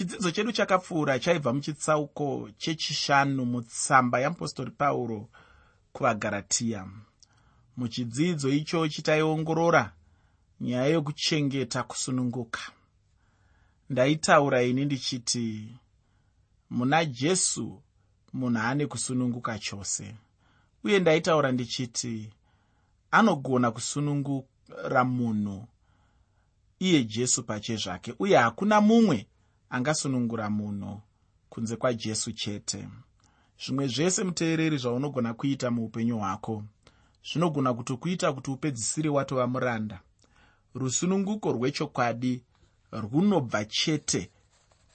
chidzidzo chedu chakapfuura chaibva muchitsauko chechishanu mutsamba yeapostori pauro kuvagaratiya muchidzidzo ichochi taiongorora nyaya yokuchengeta kusununguka. Ndaitaura ini ndichiti muna jesu munhu ane kusununguka chose. Uye ndaitaura ndichiti anogona kusunungura munhu iye jesu pache zvake uye hakuna mumwe angasunungura munhu kunze kwajesu chete. Zvimwe zvese muteereri zvaunogona kuita muupenyu hwako zvinogona kutokuita kuti upedzisire watova muranda. Rusununguko rwechokwadi runobva chete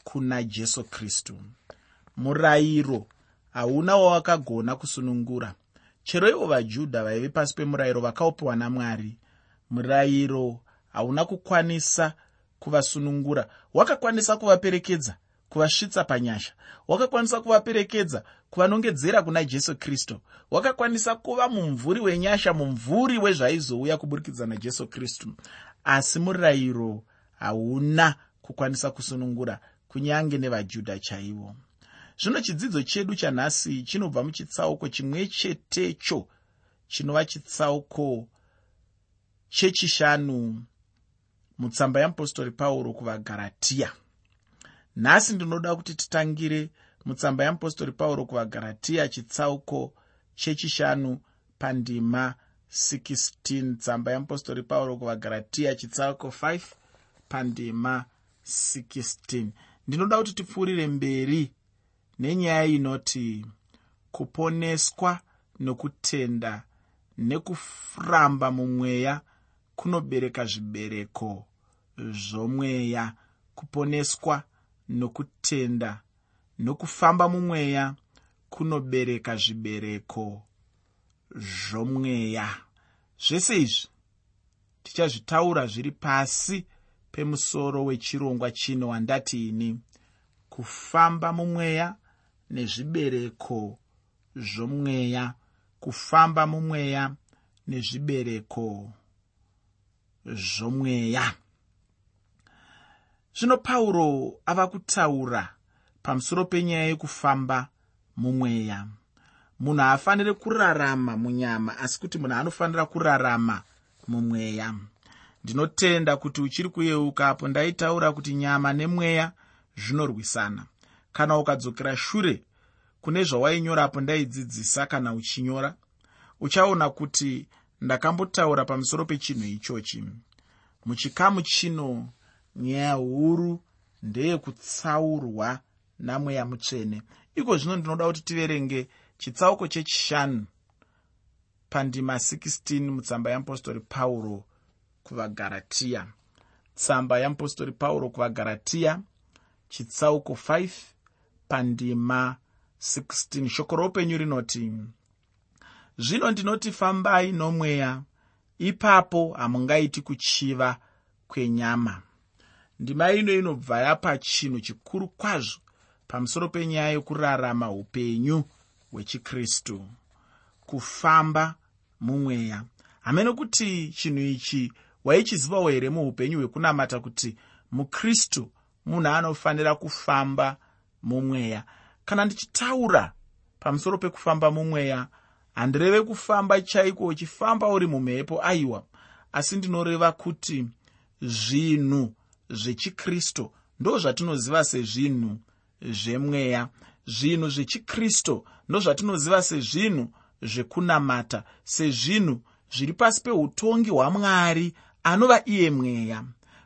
kuna jesu kristu. Murayiro hauna wawakagona kusunungura. Chero ivo vajudha vaive pasi pemurayiro vakaupiwa namwari. Murayiro hauna kukwanisa kuvasunungura wakakwanisa kuvaperekedza kuvasvitsa panyasha wakakwanisa kuvaperekedza kuvanongedzera kuna jesu kristu wakakwanisa kuva mumvuri wenyasha mumvuri wezvaizouya kuburikidza najesu kristu. Asi murayiro hauna kukwanisa kusunungura kunyange nevajudha chaivo. Zvino chidzidzo chedu chanhasi chinobva muchitsauko chimwe chetecho chinova chitsauko chechishanu mutsamba yeapostori pauro kuvagaratiya nhasi ndinoda kuti titangire mutsamba yeapostori pauro kuvagaratiya chitsauko chechishanu pandima 16 tsamba yeapostori pauro kuvagaratiya chitsauko 5 pandima 16 ndinoda kuti tipfuurire mberi nenyaya inoti kuponeswa nokutenda nekuramba mumweya kunobereka zvibereko zvomweya kuponeswa nokutenda. Nokufamba mumweya kunobereka zvibereko zvomweya. Zvese izvi tichazvitaura zviri pasi pemusoro wechirongwa chino wandati ini kufamba mumweya nezvibereko zvomweya kufamba mumweya nezvibereko zvomweya. Zvino pauro ava kutaura pamusoro penyaya yekufamba mumweya. Munhu haafaniri kurarama munyama asi kuti munhu anofanira kurarama mumweya. Ndinotenda kuti uchiri kuyeuka apo ndaitaura kuti nyama nemweya zvinorwisana. Kana ukadzokera shure kune zvawainyorapo ndaidzidzisa kana uchinyora uchaona kuti ndakambotaura pamusoro pechinhu ichochi. Muchikamu chino nyaya huru ndeyekutsaurwa namweya mutsvene. Iko zvino ndinoda kuti tiverenge chitsauko chechishanu pandima 16 mutsamba yeapostori pauro kuvagaratiya tsamba yeapostori pauro kuvagaratiya chitsauko 5 pandima 16 shoko roupenyu rinoti zvino ndinoti fambai nomweya. Ipapo hamungaiti kuchiva kwenyama. Ndima ino inobva yapa chinhu chikuru kwazvo pamusoro penyaya yokurarama upenyu hwechikristu. Kufamba mumweya. Hamene kuti chinhu ichi waichizivawo here muupenyu hwekunamata kuti mukristu munhu anofanira kufamba mumweya? Kana ndichitaura pamusoro pekufamba mumweya handireve kufamba chaiko uchifamba uri mumhepo? Aiwa asi ndinoreva kuti zvinhu zvechikristu ndo zvatinoziva sezvinhu zvemweya. Zvinhu zvechikristu ndo zvatinoziva sezvinhu zvekunamata sezvinhu zviri pasi peutongi hwamwari anova iye mweya.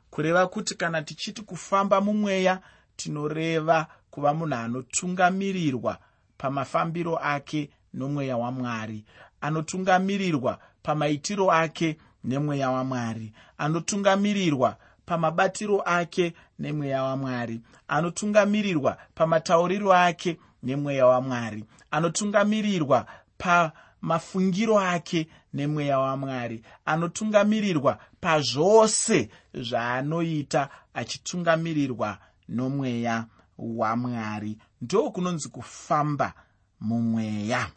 Kureva kuti kana tichiti kufamba mumweya tinoreva kuva munhu anotungamirirwa pamafambiro ake nomweya wamwari anotungamirirwa pamaitiro ake nemweya wamwari anotungamirirwa pamabatiro ake nemweya wamwari anotungamirirwa pamatauriro ake nemweya wamwari anotungamirirwa pamafungiro ake nemweya wamwari anotungamirirwa pazvose zvaanoita achitungamirirwa nomweya wamwari. Ndo kunonzi kufamba mumweya.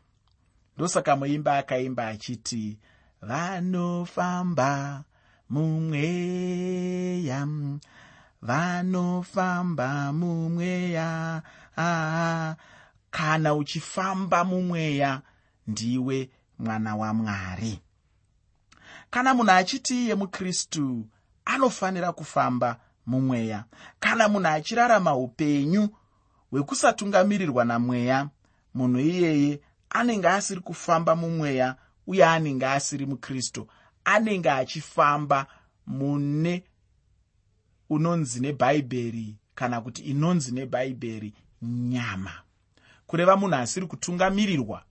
Ndosaka muimba akaimba achiti vanofamba mumweya vanofamba mumweya ah, kana uchifamba mumweya ndiwe mwana wamwari kana munhu achiti iye mukristu anofanira kufamba mumweya kana munhu achirarama upenyu hwekusatungamirirwa namweya munhu iyeye anenge asiri kufamba mumweya uye anenge asiri mukristu anenge achifamba mune unonzi nebhaibheri kana kuti inonzi nebhaibheri nyama. Kureva munhu asiri kutungamirirwa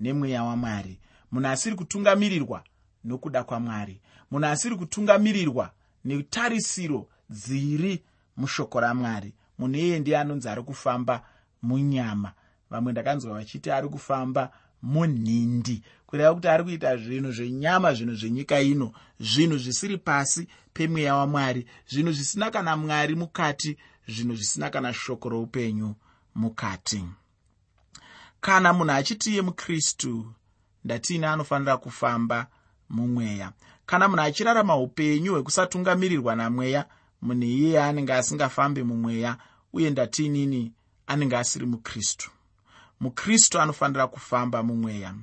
nemweya wamwari munhu asiri kutungamirirwa nokuda kwamwari munhu asiri kutungamirirwa netarisiro dziri mushoko ramwari munhu iyeye ndiye anonzi ari kufamba munyama vamwe ndakanzwa vachiti ari kufamba munhindi. Kureva kuti ari kuita zvinhu zvenyama zvinhu zvenyika ino zvinhu zvisiri pasi pemweya wamwari zvinhu zvisina kana mwari mukati zvinhu zvisina kana shoko roupenyu mukati. Kana munhu achiti iye mukristu ndatiine anofanira kufamba mumweya? Kana munhu achirarama upenyu hwekusatungamirirwa namweya munhu iyeye anenge asingafambi mumweya uye ndatiinini anenge asiri mukristu mukristu anofanira kufamba mumweya.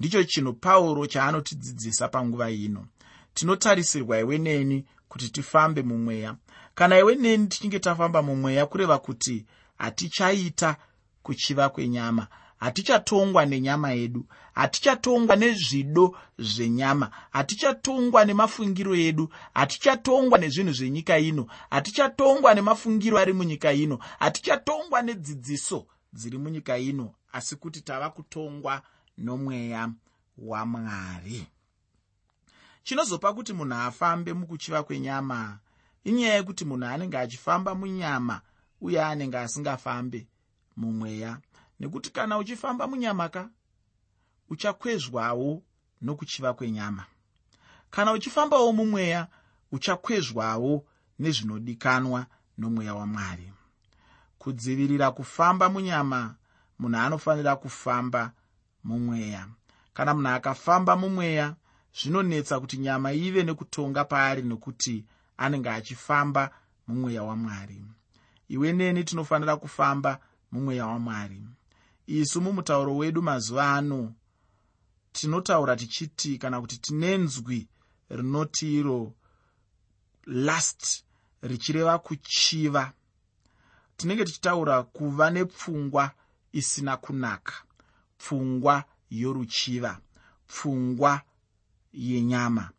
Ndicho chinhu pauro chaanotidzidzisa panguva ino. Tinotarisirwa iwe neni kuti tifambe mumweya. Kana iwe neni tichinge tafamba mumweya kureva kuti hatichaita kuchiva kwenyama hatichatongwa nenyama yedu hatichatongwa nezvido zvenyama hatichatongwa nemafungiro edu hatichatongwa nezvinhu zvenyika ino hatichatongwa nemafungiro ari munyika ino hatichatongwa nedzidziso dziri munyika ino asi kuti tava kutongwa nomweya wamwari. Chinozopa kuti munhu afambe mukuchiva kwenyama inyaya yekuti munhu anenge achifamba munyama uye anenge asingafambe mumweya. Nekuti kana uchifamba munyama ka uchakwezwawo nokuchiva kwenyama. Kana uchifambawo mumweya uchakwezwawo nezvinodikanwa nomweya wamwari. Kudzivirira kufamba munyama munhu anofanira kufamba mumweya. Kana munhu akafamba mumweya zvinonetsa kuti nyama ive nekutonga paari nekuti anenge achifamba mumweya wamwari. Iwe neni tinofanira kufamba mumweya wamwari. Isu mumutauro wedu mazuva ano tinotaura tichiti kana kuti tinenzwi rinoti iro last richireva kuchiva. Tinenge tichitaura kuva nepfungwa isina kunaka. Pfungwa yoruchiva pfungwa yenyama.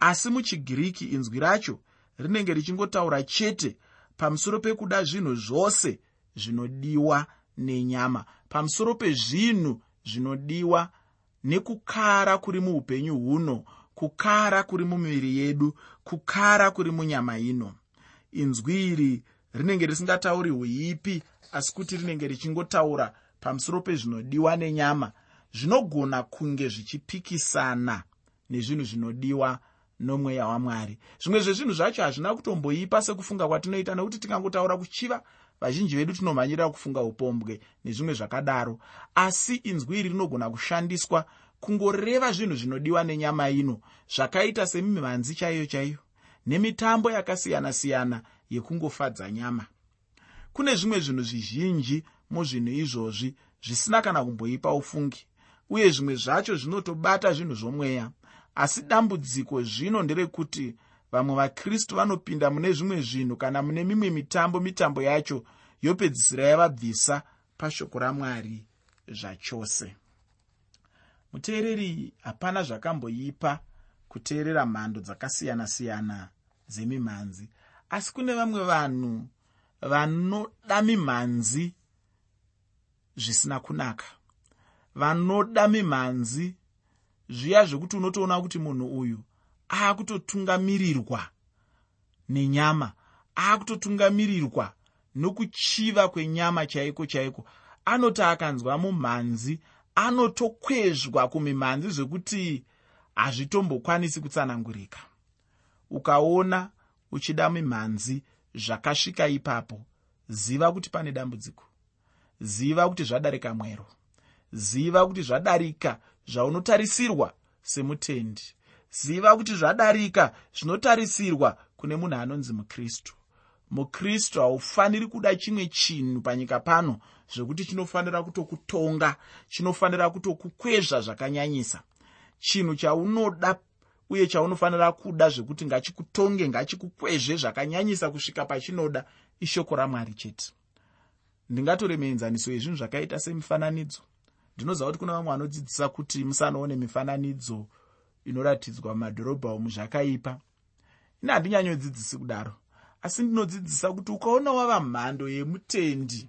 Asi muchigiriki inzwi racho rinenge richingotaura chete pamusoro pekuda zvinhu zvose zvinodiwa nenyama pamusoro pezvinhu zvinodiwa nekukara kuri muupenyu huno kukara kuri mumiviri yedu kukara kuri munyama ino. Inzwi iri rinenge risingatauri huipi asi kuti rinenge richingotaura pamusoro pezvinodiwa nenyama zvinogona kunge zvichipikisana nezvinhu zvinodiwa nomweya wamwari. Zvimwe zvezvinhu zvacho hazvina kutomboipa sekufunga kwatinoita nekuti tikangotaura kuchiva vazhinji vedu tinomhanyirira kufunga upombwe nezvimwe zvakadaro. Asi inzwi iri rinogona kushandiswa kungoreva zvinhu zvinodiwa nenyama ino zvakaita semimhanzi chaiyo chaiyo nemitambo yakasiyana-siyana yekungofadza nyama. Kune zvimwe zvinhu zvizhinji muzvinhu izvozvi zvisina kana kumboipa ufungi uye zvimwe zvacho zvinotobata zvinhu zvomweya. Asi dambudziko zvino nderekuti vamwe vakristu vanopinda mune zvimwe zvinhu kana mune mimwe mitambo mitambo yacho yopedzisira yavabvisa pashoko ramwari zvachose. Muteereri hapana zvakamboipa kuteerera mhando dzakasiyana-siyana dzemimhanzi. Asi kune vamwe vanhu vanoda mimhanzi zvisina kunaka. Vanoda mimhanzi zviya zvekuti unotoona kuti munhu uyu aakutotungamirirwa nenyama aakutotungamirirwa nokuchiva kwenyama chaiko chaiko. Anoti akanzwa mumhanzi anotokwezvwa kumimhanzi zvekuti hazvitombokwanisi kutsanangurika. Ukaona uchida mimhanzi zvakasvika ipapo ziva kuti pane dambudziko ziva kuti zvadarika mwero. Ziva kuti zvadarika zvaunotarisirwa semutendi. Ziva kuti zvadarika zvinotarisirwa kune munhu anonzi mukristu. Mukristu haufaniri kuda chimwe chinhu panyika pano zvekuti chinofanira kutokutonga chinofanira kutokukwezva zvakanyanyisa. Chinhu chaunoda uye chaunofanira kuda zvekuti ngachikutonge ngachikukwezve zvakanyanyisa kusvika pachinoda ishoko ramwari chete ndingatore muenzaniso yezvinhu zvakaita semifananidzo. Ndinoziva kuti kuna vamwe vanodzidzisa kuti musanoone mifananidzo inoratidzwa mumadhorobha umu zvakaipa. Ine handinyanyodzidzisi kudaro asi ndinodzidzisa kuti ukaona wava mhando yemutendi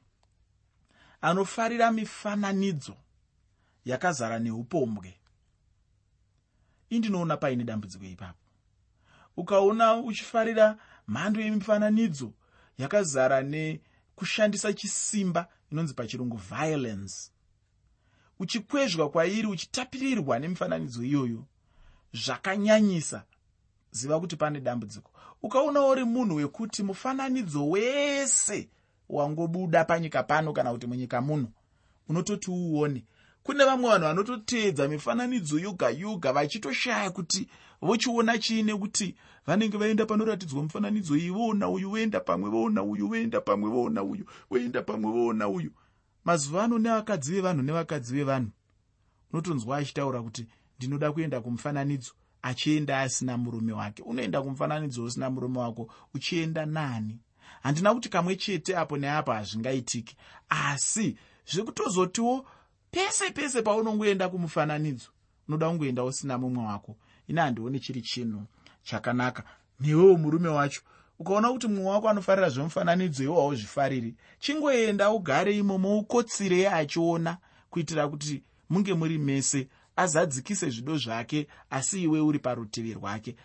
anofarira mifananidzo yakazara neupombwe indinoona paine dambudziko ipapo. Ukaona uchifarira mhando yemifananidzo yakazara nekushandisa chisimba inonzi pachirungu violence. Uchikwezvwa kwairi uchitapirirwa nemifananidzo iyoyo zvakanyanyisa. Ziva kuti pane dambudziko. Ukaona uri munhu wekuti mufananidzo wese wangobuda panyika pano kana kuti munyika muno unototi uone kune vamwe vanhu vanototeedza mifananidzo yoga yoga vachitoshaya kuti vochiona chiine kuti vanenge vaenda panoratidzwa mufananidzo iyi voona uyu voenda pamwe voona uyu voenda pamwe voona uyu voenda pamwe voona uyu. Mazuva ano nevakadzi vevanhu nevakadzi vevanhu unotonzwa achitaura kuti ndinoda kuenda kumufananidzo achienda asina murume wake. Unoenda kumufananidzo usina murume wako uchienda nani? Handina kuti kamwe chete apo neapo hazvingaitiki asi zvekutozotiwo pese pese paunongoenda kumufananidzo unoda kungoenda usina mumwe wako. Ine handioni chiri chinhu chakanaka. Newewo murume wacho ukaona kuti mumwe wako anofarira zvemufananidzo iwo hauzvifariri. Chingoenda ugare imomo ukotsirei achiona kuitira kuti munge muri mese azadzikise zvido zvake asi iwe uri parutivi rwake.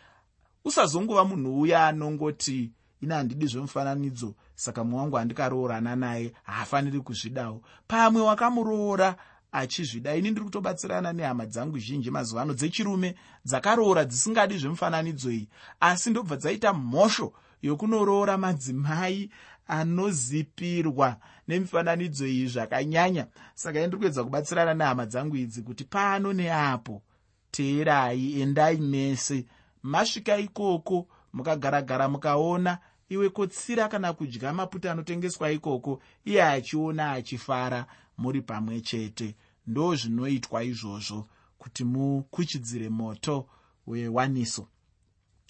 Usazongova munhu uya anongoti ine handidi zvemufananidzo saka mumwe wangu handikaroorana naye haafaniri kuzvidawo. Pamwe wakamuroora achizvida. Ini ndiri kutobatsirana nehama dzangu zhinji mazuva ano dzechirume dzakaroora dzisingadi zvemufananidzo iyi. Asi ndobva dzaita mhosho yokunoroora madzimai anozipirwa nemifananidzo iyi zvakanyanya. Saka indiri kuedza kubatsirana nehama dzangu idzi kuti pano neapo teerai endai mese. Masvika ikoko mukagaragara mukaona iwe kotsira kana kudya maputa anotengeswa ikoko iye achiona achifara muri pamwe chete ndo zvinoitwa izvozvo kuti mukuchidzire moto wewaniso.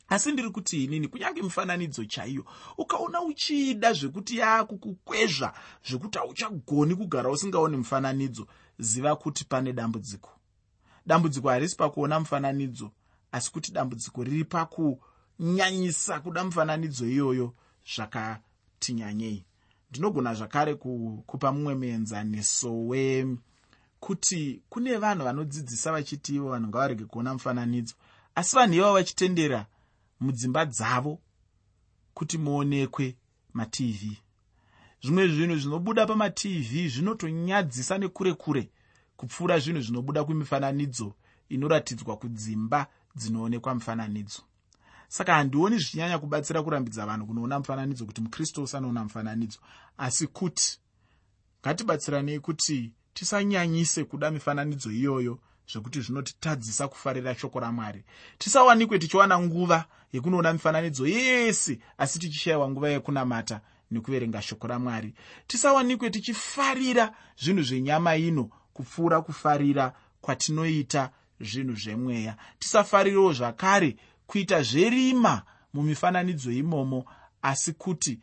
Asi ndiri kuti inini kunyange mifananidzo chaiyo ukaona uchida zvekuti yaakukukwezva zvekuti hauchagoni kugara usingaoni mufananidzo ziva kuti pane dambudziko. Dambudziko harisi pakuona mufananidzo asi kuti dambudziko riri pakunyanyisa kuda mufananidzo iyoyo zvakati nyanyei. Ndinogona zvakare kukupa mumwe muenzaniso wekuti kune vanhu vanodzidzisa vachiti ivo vanhu ngavarege kuona mufananidzo. Asi vanhu ivavo vachitendera mudzimba dzavo kuti muonekwe matv zvimwe zvinhu zvinobuda pamatv zvinotonyadzisa nekure kure kupfuura zvinhu zvinobuda kumifananidzo inoratidzwa kudzimba dzinoonekwa mufananidzo. Saka handioni zvichinyanya kubatsira kurambidza vanhu kunoona mufananidzo kuti mukristu usanoona mufananidzo. Asi kuti ngatibatsiranei kuti tisanyanyise kuda mifananidzo iyoyo zvekuti zvinotitadzisa kufarira shoko ramwari. Tisawanikwe tichiwana nguva yekunoona mifananidzo yese asi tichishayiwa nguva yekunamata nekuverenga shoko ramwari. Tisawanikwe tichifarira zvinhu zvenyama ino kupfuura kufarira kwatinoita zvinhu zvemweya. Tisafarirawo zvakare kuita zverima mumifananidzo imomo asi kuti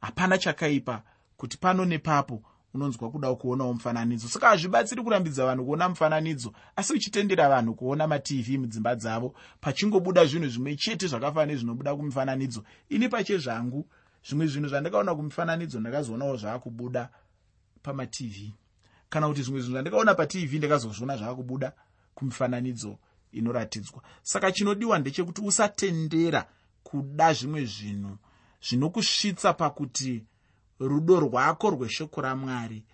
hapana chakaipa kuti pano nepapo unonzwa kuda kuonawo mufananidzo. Saka hazvibatsiri kurambidza vanhu kuona mufananidzo asi uchitendera vanhu kuona matv mudzimba dzavo pachingobuda zvinhu zvimwe chete zvakafanana nezvinobuda kumifananidzo ini pachezvangu zvimwe zvinhu zvandakaona kumifananidzo ndakazoonawo zvaakubuda pamatv kana kuti zvimwe zvinhu zvandakaona patv ndakazozviona zvaakubuda kumifananidzo inoratidzwa. Saka chinodiwa ndechekuti usatendera kuda zvimwe zvinhu zvinokusvitsa pakuti rudo rwako rweshoko ramwari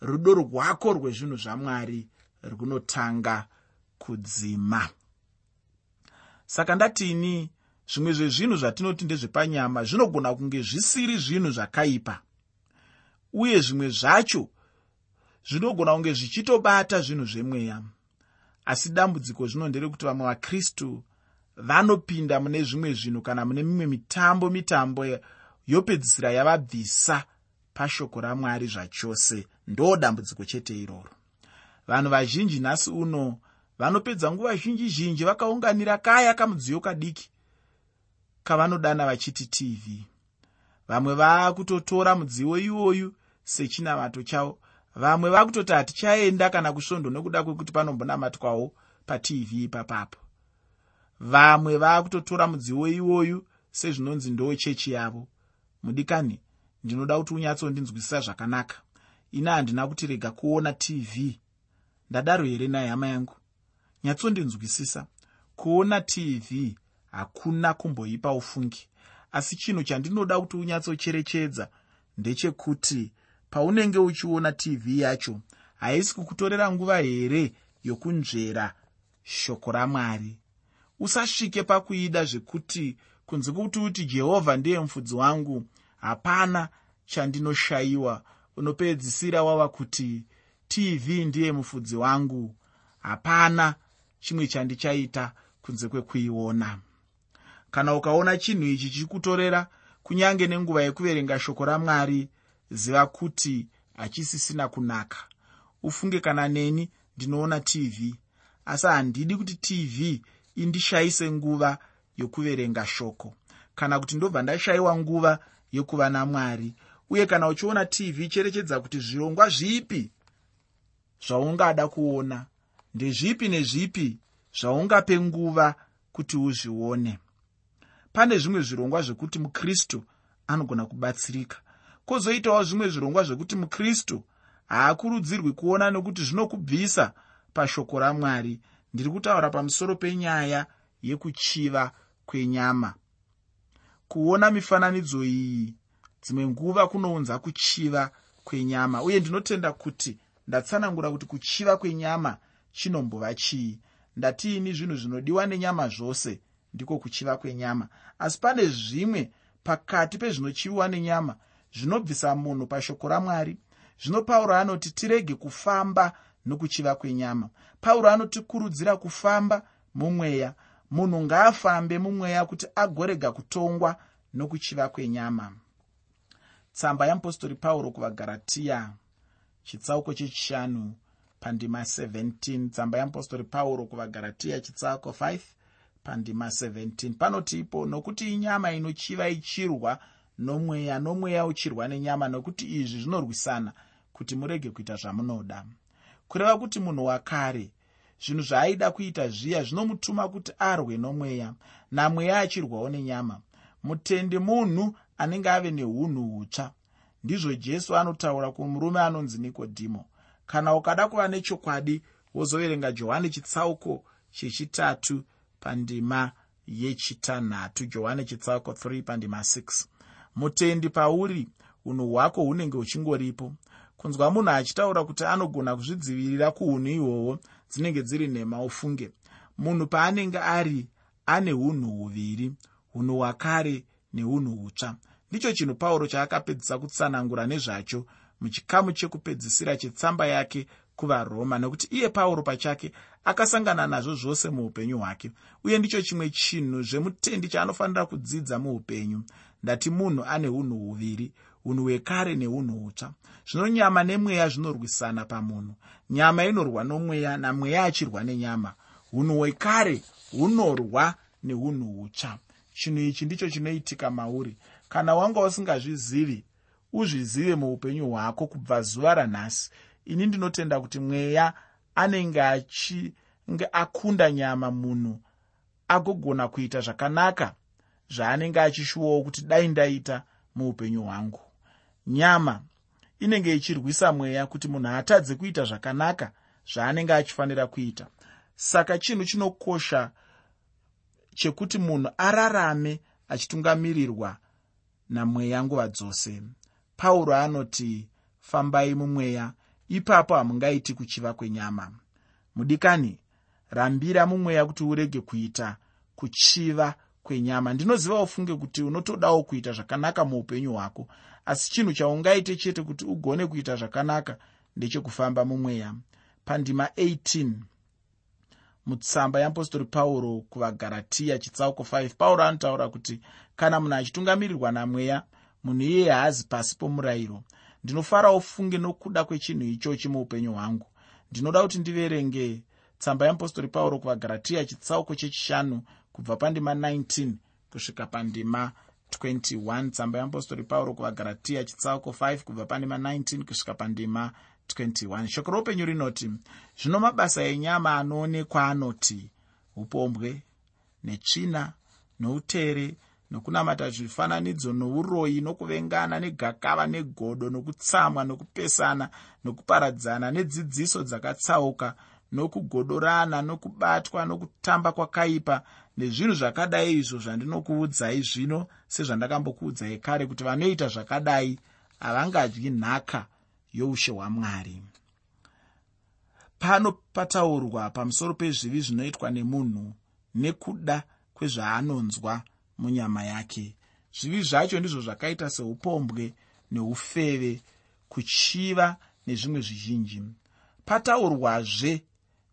rudo rwako rwezvinhu zvamwari runotanga kudzima. Saka ndatini zvimwe zvezvinhu zvatinoti ndezvepanyama zvinogona kunge zvisiri zvinhu zvakaipa uye zvimwe zvacho zvinogona kunge zvichitobata zvinhu zvemweya. Asi dambudziko zvino nderekuti vamwe vakristu vanopinda mune zvimwe zvinhu kana mune mimwe mitambo mitambo yopedzisira yavabvisa pashoko ramwari zvachose. Ndo dambudziko chete iroro. Vanhu vazhinji nhasi uno vanopedza nguva zhinji zhinji vakaunganira kaya kamudziyo kadiki kavanodana vachiti tv vamwe vaakutotora mudziyo iwoyu sechinamato chavo. Vamwe vakutoti hatichaenda kana kusvondo nekuda kwekuti panombonamatwawo patv ipapapo. Vamwe vaakutotora mudziyo iwoyu sezvinonzi ndo chechi yavo mudikani ndinoda kuti unyatsondinzwisisa zvakanaka. Ina handina kuti rega kuona tv ndadaro here naye hama yangu? Nyatsondinzwisisa. Kuona tv hakuna kumboipa ufungi. Asi chinhu chandinoda kuti unyatsocherechedza ndechekuti paunenge uchiona tv yacho haisi kukutorera nguva here yokunzvera shoko ramwari? Usasvike pakuida zvekuti kunze kuti uti jehovha ndiye mufudzi wangu. Hapana chandinoshayiwa unopedzisira wava kuti tv ndiye mufudzi wangu. Hapana chimwe chandichaita kunze kwekuiona. Kana ukaona chinhu ichi chichikutorera kunyange nenguva yekuverenga shoko ramwari ziva kuti hachisisina kunaka. Ufunge kana neni ndinoona tv asi handidi kuti tv indishayise nguva yokuverenga shoko. Kana kuti ndobva ndashayiwa nguva yokuva namwari uye kana uchiona tv cherechedza kuti zvirongwa zvipi zvaungada kuona ndezvipi nezvipi zvaungape nguva kuti uzvione. Pane zvimwe zvirongwa zvekuti mukristu anogona kubatsirika. Kwozoitawo zvimwe zvirongwa zvekuti mukristu haakurudzirwi kuona nokuti zvinokubvisa pashoko ramwari. Ndiri kutaura pamusoro penyaya yekuchiva kwenyama. Kuona mifananidzo iyi dzimwe nguva kunounza kuchiva kwenyama. Uye ndinotenda kuti ndatsanangura kuti kuchiva kwenyama chinombova chii. Ndatiini zvinhu zvinodiwa nenyama zvose ndiko kuchiva kwenyama. Asi pane zvimwe pakati pezvinochiviwa nenyama zvinobvisa munhu pashoko ramwari. Zvino pauro anoti tirege kufamba nokuchiva kwenyama. Pauro anotikurudzira kufamba mumweya munhu ngaafambe mumweya kuti agorega kutongwa nokuchiva kwenyama. Tsamba yeapostori pauro kuvagaratiya chitsauko chechishanu pandima 17 tsamba yeapostori pauro kuvagaratiya chitsauko 5 pandima 17 panoti ipo nokuti inyama inochiva ichirwa nomweya nomweya uchirwa nenyama nokuti izvi zvinorwisana kuti murege kuita zvamunoda. Kureva kuti munhu wakare zvinhu zvaaida kuita zviya zvinomutuma kuti arwe nomweya namweya achirwawo nenyama. Mutendi munhu anenge ave neunhu hutsva. Ndizvo jesu anotaura kumurume anonzi nikodhimo. Kana ukada kuva nechokwadi wozoverenga johani chitsauko chechitatu pandima yechitanhatu. Johani chitsauko 3 pandima 6 mutendi pauri unhu hwako hunenge huchingoripo. Kunzwa munhu achitaura kuti anogona kuzvidzivirira kuunhu ihwohwo dzinenge dziri nhema ufunge. Munhu paanenge ari ane unhu huviri unhu hwakare neunhu hutsva. Ndicho chinhu pauro chaakapedzisa kutsanangura nezvacho muchikamu chekupedzisira chetsamba yake kuvaroma nekuti iye pauro pachake akasangana nazvo zvose muupenyu hwake. Uye ndicho chimwe chinhu zvemutendi chaanofanira kudzidza muupenyu ndati munhu ane unhu huviri unhu hwekare neunhu hutsva. Zvino nyama nemweya zvinorwisana pamunhu. Nyama inorwa nomweya namweya achirwa nenyama. Unhu hwekare hunorwa neunhu hutsva. Chinhu ichi ndicho chinoitika mauri. Kana wanga usingazvizivi uzvizive muupenyu hwako kubva zuva ranhasi. Ini ndinotenda kuti mweya anenge achinge akunda nyama munhu agogona kuita zvakanaka zvaanenge achishuwawo kuti dai ndaita muupenyu hwangu nyama inenge ichirwisa mweya kuti munhu atadze kuita zvakanaka zvaanenge achifanira kuita. Saka chinhu chinokosha chekuti munhu ararame achitungamirirwa namweya nguva dzose. Pauro anoti fambai mumweya. Ipapo hamungaiti kuchiva kwenyama. Mudikani rambira mumweya kuti urege kuita kuchiva kwenyama. Ndinoziva ufunge kuti unotodawo kuita zvakanaka muupenyu hwako asi chinhu chaungaite chete kuti ugone kuita zvakanaka ndechekufamba mumweya. Pandima 18 mutsamba yeapostori pauro kuvagaratiya chitsauko 5 pauro anotaura kuti kana munhu achitungamirirwa namweya munhu iyeye haazi pasi pomurayiro. Ndinofarawo funge nokuda kwechinhu ichochi muupenyu hwangu. Ndinoda kuti ndiverenge tsamba yeapostori pauro kuvagaratiya chitsauko chechishanu kubva pandima 19 kusvika pandima 21 tsamba yeapostori pauro kuvagaratiya chitsauko 5 kubva pandima 19 kusvika pandima 21 shoko roupenyu rinoti zvino mabasa enyama anoonekwa anoti upombwe netsvina noutere nokunamata zvifananidzo nouroyi nokuvengana negakava negodo nokutsamwa nokupesana nokuparadzana nedzidziso dzakatsauka nokugodorana nokubatwa nokutamba kwakaipa nezvinhu zvakadai izvo zvandinokuudzai zvino sezvandakambokuudzai kare kuti vanoita zvakadai havangadyi nhaka youshe hwamwari. Pano pataurwa pamusoro pezvivi zvinoitwa nemunhu nekuda kwezvaanonzwa munyama yake. Zvivi zvacho ndizvo zvakaita seupombwe neufeve kuchiva nezvimwe zvizhinji. Pataurwazve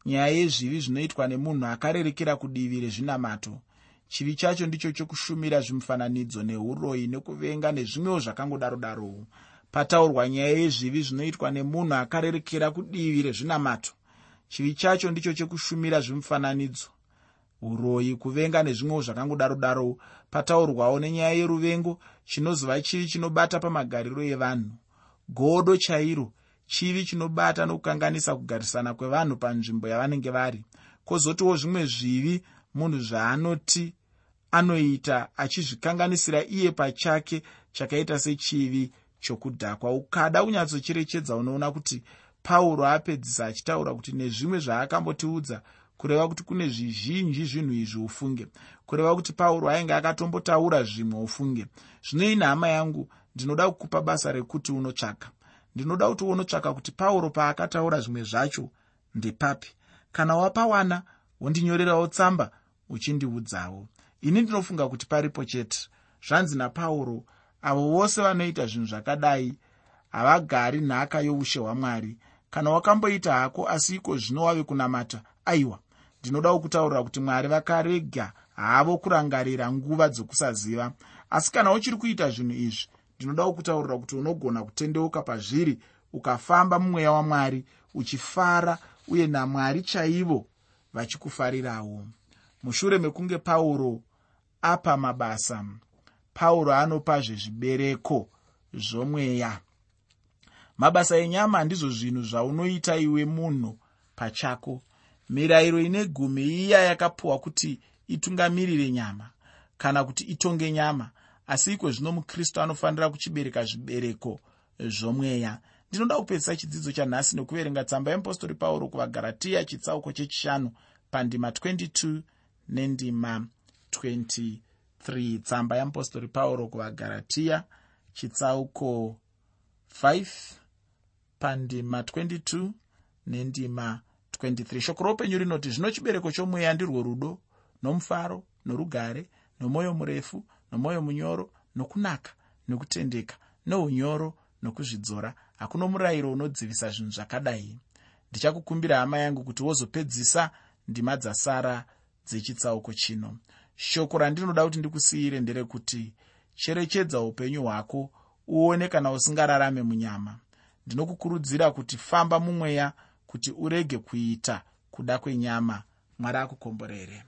nyaya yezvivi zvinoitwa nemunhu akarerekera kudivi rezvinamato. Chivi chacho ndicho chokushumira zvimufananidzo neuroyi nekuvenga nezvimwewo zvakangodaro darowo pataurwa nyaya yezvivi zvinoitwa nemunhu akarerekera kudivi rezvinamato. Chivi chacho ndicho chekushumira zvimufananidzo. Uroyi kuvenga nezvimwewo zvakangodaro darowo pataurwawo nenyaya yeruvengo chinozova chivi chinobata pamagariro evanhu. Godo chairo chivi chinobata nokukanganisa kugarisana kwevanhu panzvimbo yavanenge vari. Kwozotiwo zvimwe zvivi munhu zvaanoti anoita achizvikanganisira iye pachake chakaita sechivi chokudhakwa. Ukada kunyatsocherechedza unoona kuti pauro apedzisa achitaura kuti nezvimwe zvaakambotiudza kureva kuti kune zvizhinji zvinhu izvi ufunge. Kureva kuti pauro ainge akatombotaura zvimwe ufunge. Zvino ine hama yangu ndinoda kukupa basa rekuti unotsvaka ndinoda kuti unotsvaka kuti pauro paakataura zvimwe zvacho ndepapi? Kana wapawana wondinyorerawo tsamba uchindiudzawo. Ini ndinofunga kuti paripo chete. Zvanzi napauro avo vose vanoita zvinhu zvakadai havagari nhaka youshe hwamwari. Kana wakamboita hako asi iko zvino wave kunamata aiwa ndinodawo kutaurira kuti mwari vakarega havo kurangarira nguva dzokusaziva. Asi kana uchiri kuita zvinhu izvi ndinodawo kutaurira kuti unogona kutendeuka pazviri ukafamba mumweya wamwari uchifara uye namwari chaivo vachikufarirawo. Mushure mekunge pauro apa mabasa pauro anopazve zvibereko zvomweya. Mabasa enyama ndizvo zvinhu zvaunoita iwe munhu pachako. Mirayiro ine gumi iya yakapiwa kuti itungamirire nyama kana kuti itonge nyama asi iko zvino mukristu anofanira kuchibereka zvibereko zvomweya. Ndinoda kupedzisa chidzidzo chanhasi nekuverenga tsamba yeapostori pauro kuvagaratiya chitsauko chechishanu pandima 22 nendima 23 tsamba yeapostori pauro kuvagaratiya chitsauko 5 pandima 22 nendima 23 shoko roupenyu rinoti zvino chibereko chomweya ndirwo rudo nomufaro norugare nomwoyo murefu nomwoyo munyoro nokunaka nokutendeka nounyoro nokuzvidzora. Hakuno murayiro unodzivisa zvinhu zvakadai. Ndichakukumbira hama yangu kuti wozopedzisa ndima dzasara dzechitsauko chino. Shoko randinoda kuti ndikusiyire nderekuti cherechedza upenyu hwako uone kana usingararame munyama. Ndinokukurudzira kuti famba mumweya kuti urege kuita kuda kwenyama. Mwari akukomborere